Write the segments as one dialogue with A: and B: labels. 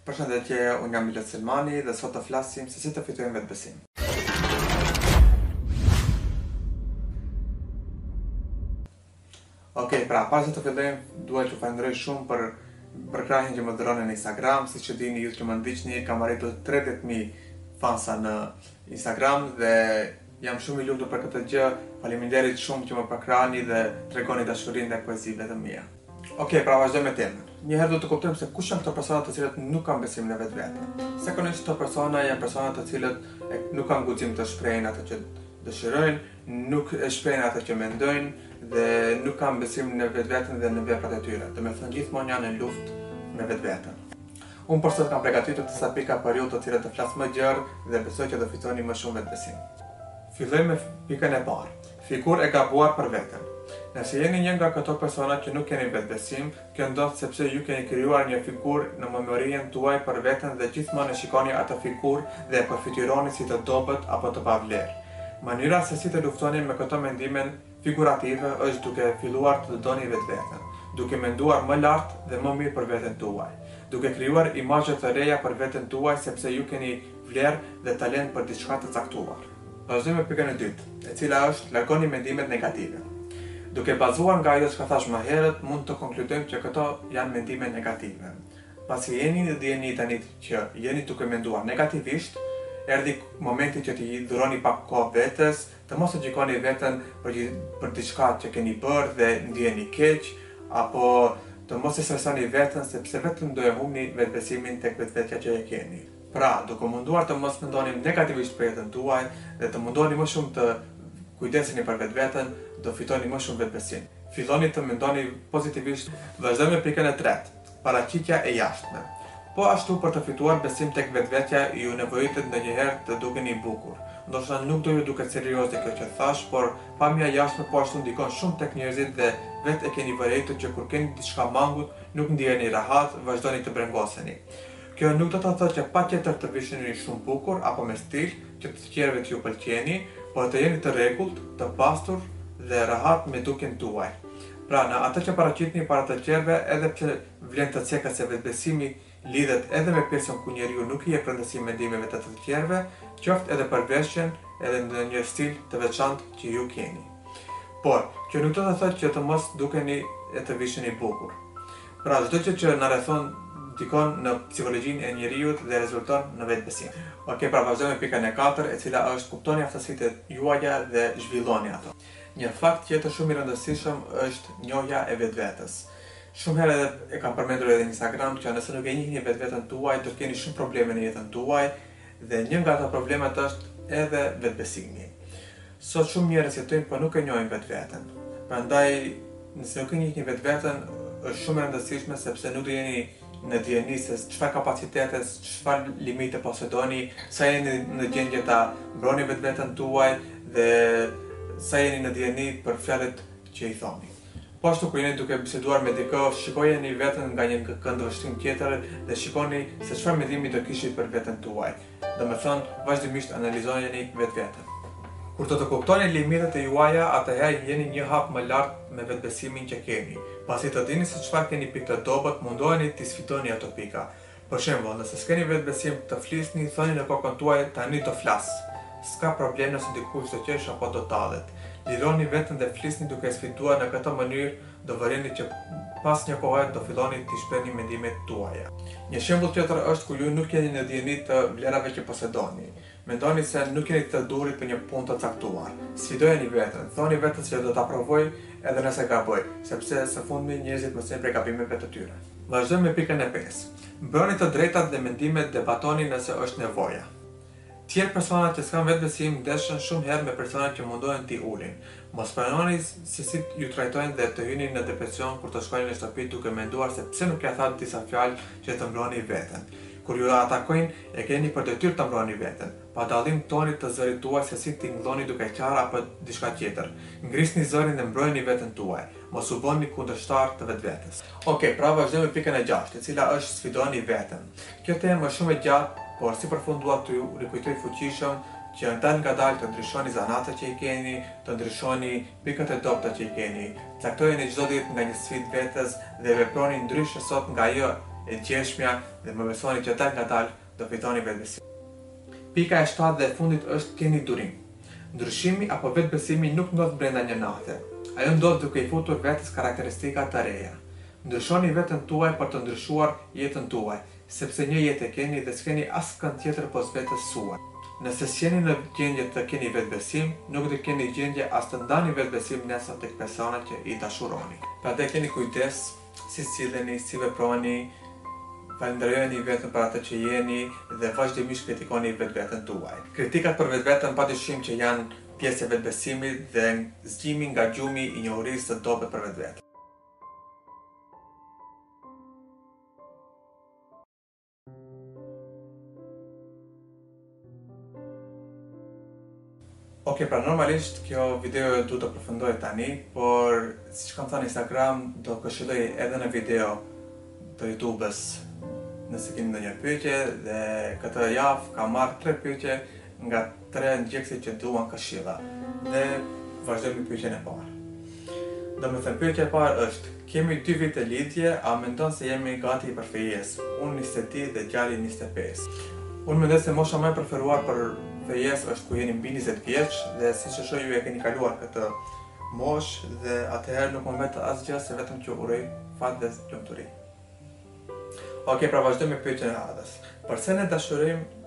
A: Përshëndetje, unë jam Milot Selmani dhe sot do të flasim se si të fitojmë vetëbesim. Ok, pra, para se të fillojmë, dua t'ju falenderoj shumë për përkrahjen që më dhuroni në Instagram, siç e dini ju që më ndiqni, kam arritur 30000 fansa në Instagram dhe jam shumë i lumtur për këtë gjë. Faleminderit shumë që më përkrahni dhe tregoni dashurinë ndaj poezive të mia. Ok, pra vazhdojmë me temën. Njëherë do të kuptojmë se kush janë këto persona të cilët nuk kanë besim në vetvete. Zakonisht këto persona janë persona të cilët nuk kanë guxim të shprehin atë që dëshirojnë, nuk e shprehin atë që mendojnë dhe nuk kanë besim në vetveten dhe në veprat e tyre. Domethënë gjithmonë janë në luftë me vetveten. Unë për sot kam pregatitur disa pika për ju të cilat do të flas më gjerë dhe besoj që do fitoni më shumë vetëbesim. Fillojmë me pikën e parë. Figurë e gabuar për veten. Nëse jeni një nga këto persona që nuk keni vetëbesim, kjo ndodh sepse ju keni krijuar një figurë në memorien tuaj për veten dhe gjithmonë e shikoni atë figurë dhe e përfytyroni si të dobët apo të pavlerë. Mënyra se si të luftoni me këto mendime figurative është duke filluar ta doni vetveten, duke menduar më lart dhe më mirë për veten tuaj, duke krijuar imazhe të reja për veten tuaj sepse ju keni vlerë dhe talent për diçka të caktuar. Vazhdojmë me pikën e dytë, e cila është largoni mendimet negative. Duke bazuar nga ajo çka thashë më herët, mund të konkludojmë që këto janë mendime negative. Pasi jeni në dijeni tani që jeni duke menduar negativisht, erdhi momenti që t'i dhuroni pak kohë vetes, të mos e gjykoni veten për për diçka që keni bërë dhe ndiheni keq, apo të mos e stresoni veten sepse vetëm do e humbni vetëbesimin tek vetvetja që e keni. Pra, duke u munduar të mos mendoni negativisht për jetën tuaj dhe të mundoheni më shumë të kujdeseni për vetveten, do fitoni më shumë vetëbesim. Filloni të mendoni pozitivisht. Vazhdojmë me pikën e tretë, paraqitja e jashtme. Po ashtu për të fituar besim tek vetvetja ju nevojitet ndonjëherë të dukeni bukur. Ndoshta nuk do ju duket serioze kjo që thash, por pamja e jashtme po ashtu ndikon shumë tek njerëzit dhe vetë e keni vërejtur që kur keni diçka mangut, nuk ndiheni rehat, vazhdoni të brengoseni. Kjo nuk do të thotë që patjetër të visheni shumë bukur apo me stil, që të tjerëve t'iu pëlqeni, por të jeni të rregullt, të pastër dhe rehat me dukjen tuaj. Pra, në atë që paraqitni para të tjerëve edhe pse vlen të ceket se vetëbesimi lidhet edhe me pjesën ku njeriu nuk i jep rëndësi mendimeve të të tjerëve, qoftë edhe për veshjen edhe ndonjë stil të veçantë që ju keni. Por, kjo nuk do të thotë që të mos dukeni e të visheni bukur. Pra çdo gjë që na rrethon ndikon në psikologjinë e njeriut dhe rezulton në vetëbesim. Ok pra vazhdojmë me pikën e katër e cila është kuptoni aftësitë e juaja dhe zhvilloni ato. Një fakt tjetër shumë i rëndësishëm është njohja e vetvetes. Shumë herë edhe e kam përmendur edhe në Instagram që nëse nuk e njihni vetveten tuaj do të keni shumë probleme në jetën tuaj, Dhe një nga ato problemet është edhe vetëbesimi. Sot shumë njerëz jetojnë por nuk e njohin vetveten. Prandaj nëse nuk e njihni vetveten është shumë e rëndësishme sepse nuk do jeni në dijeni se çfarë kapacitete, çfarë limite posedoni, sa jeni në gjendje ta mbroni vetveten tuaj dhe sa jeni në dijeni për fjalët që i thoni. Po ashtu kur jeni duke biseduar me dikë, shikojeni veten nga një këndvështrim tjetër dhe shikoni se çfarë mendimi do kishit për veten tuaj. Domethënë, vazhdimisht analizojeni vetveten. Kur do të kuptoni limitet e juaja, atëherë jeni një hap më lart me vetëbesimin që keni. Pasi të dini se çfarë keni pikë të dobët, mundoheni t'i sfidoni ato pika. Për shembull, nëse s'keni vetëbesim të flisni, thoni në kokën tuaj tani do flas. S'ka problem nëse dikush do qesh apo do tallet. Lironi veten dhe flisni duke sfiduar në këtë mënyrë do vëreni që pas një kohe do filloni t'i shprehni mendimet tuaja. Një shembull tjetër është kur ju nuk jeni në dijeni të vlerave që posedoni. Mendoni se nuk jeni të duhurit për një punë të caktuar. Sfidojeni veten, thoni vetes që do ta provoj edhe nëse gaboj, sepse së fundmi njerëzit mësojnë prej gabimeve të tyre. Vazhdojmë me pikën e pesë. Mbroni të drejtat dhe mendimet debatoni nëse është nevoja. Tjerë persona që s'kanë vetëbesim ndeshen shumë herë me persona që mundohen t'i ulin. Mos pranoni se si ju trajtojnë dhe të hyni në depresion kur të shkoni në shtëpi duke menduar se pse nuk ia thatë disa fjalë që të mbroni veten. Kur ju atakojnë, E keni për detyrë ta mbroni veten, pa dallim toni të zërit tuaj se si tingëlloni duke qarë apo diçka tjetër. Ngrisni zërin dhe mbrojeni veten tuaj. Mos u bëni kundërshtarë të vetvetes. Ok, pra vazhdojmë me pikën e gjashtë, e cila është sfidoni veten. Kjo temë është shumë e gjatë, por si përfund dua t'ju rikujtoj fuqishëm që dalngadalë të ndryshoni zanatet që i keni, të ndryshoni pikët e dobëta që i keni. Caktojeni çdo ditë nga një sfidë vetes dhe veproni ndryshe sot nga ajo e djeshmja, dhe më besoni që dalëngadalë do fitoni vetëbesim. Pika e shtatë dhe e fundit është keni durim. Ndryshimi apo vetëbesimi nuk ndodh brenda një nate. Ajo ndodh duke i futur vetes karakteristika të reja. Ndryshoni veten tuaj për të ndryshuar jetën tuaj, sepse një jetë e keni dhe s'keni askënd tjetër pos vetes suaj. Nëse s'jeni në gjendje të keni vetëbesim, nuk do keni gjendje as të ndani vetëbesim nesër tek personat që i dashuroni. Prandaj keni kujdes Si silleni, si veproni, falënderojeni veten për atë që jeni dhe vazhdimisht kritikoni vetveten tuaj. Kritikat për vetveten padyshim që janë pjesë e vetëbesimit dhe zgjimi nga gjumi i njohurisë së dobët për vetveten. Ok, pra normalisht kjo video duhet të përfundoj tani, por siç kam thënë Instagram, do këshilloj edhe në video të YouTube-it nëse keni ndonjë pyetje dhe këtë javë kam marrë tre pyetje nga tre ndjekësit që duan këshilla dhe vazhdojmë me pyetjen e parë. Domethënë pyetja e parë është, kemi dy vite lidhje, a mendon se jemi gati për fejes? Unë 22 dhe djali 25. Unë mendoj se mosha më e preferuar për fejesë është kur jeni mbi 20 vjeç dhe siç e shoh ju e keni kaluar këtë moshë dhe atëherë nuk më mbet asgjë se vetëm t'ju uroj fat dhe lumturi. Ok, pra vazhdojmë me pyetjen e radhës. Përse ne dashurojmë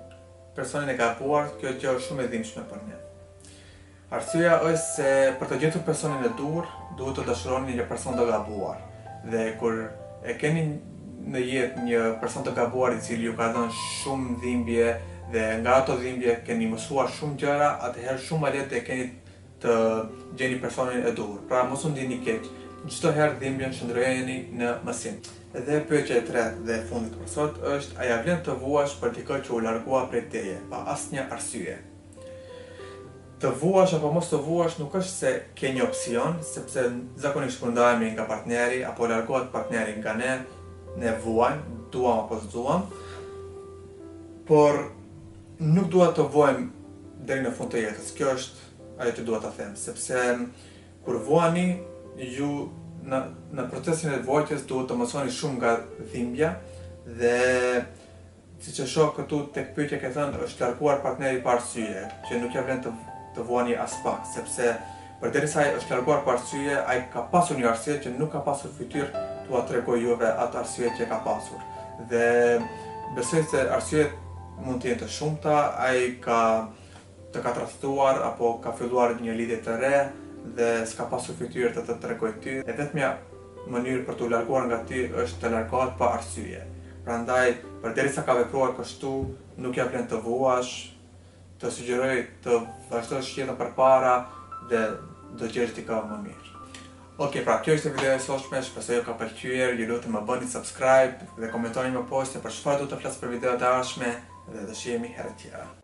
A: personin e gabuar, kjo gjë është shumë e dhimbshme për ne. Arsyeja është se për të gjetur personin e duhur, duhet të dashuroni një person të gabuar. Dhe kur e keni në jetë një person të gabuar i cili ju ka dhënë shumë dhimbje dhe nga ato dhimbje keni mësuar shumë gjëra, atëherë shumë më lehtë e keni të gjeni personin e duhur. Pra mos u ndini keq, çdo herë dhimbjen shndërrojeni në mësim. Dhe pyetja e tretë dhe e fundit për sot është a ja vlen të vuash për dikë që u largua prej teje pa asnjë arsye? Të vuash apo mos të vuash nuk është se ke një opsion, sepse zakonisht kur ndahemi nga partneri apo largohet partneri nga ne, ne vuajmë, duam apo s'duam. Por nuk do të vuajmë deri në fund të jetës. Kjo është ajo që dua ta them, sepse kur vuani ju në në procesin e vuajtjes duhet të mësoni shumë nga dhimbja dhe siç e shoh këtu tek pyetja ke thënë është larguar partneri pa arsye, që nuk ja vlen të të vuani as pak, sepse përderisa ai është larguar pa arsye, ai ka pasur një arsye që nuk ka pasur fytyrë t'ua tregojë juve atë arsye që ka pasur. Dhe besoj se arsyet mund të jenë të shumta, ai ka të ka tradhtuar apo ka filluar një lidhje të re dhe s'ka pasur fytyrë të të tregojë ty, e vetmja mënyrë për t'u larguar nga ty është të largohet pa arsye. Prandaj, përderisa ka vepruar kështu, nuk ia vlen të vuash, të sugjeroj të vazhdosh jetën përpara dhe do gjesh dikë më mirë. Ok, pra kjo ishte videoja e sotshme, shpresoj ju ka pëlqyer, ju lutem më bëni subscribe dhe komentoni më poshtë se për çfarë duhet të flas për videot e ardhshme dhe do shihemi herën tjetër.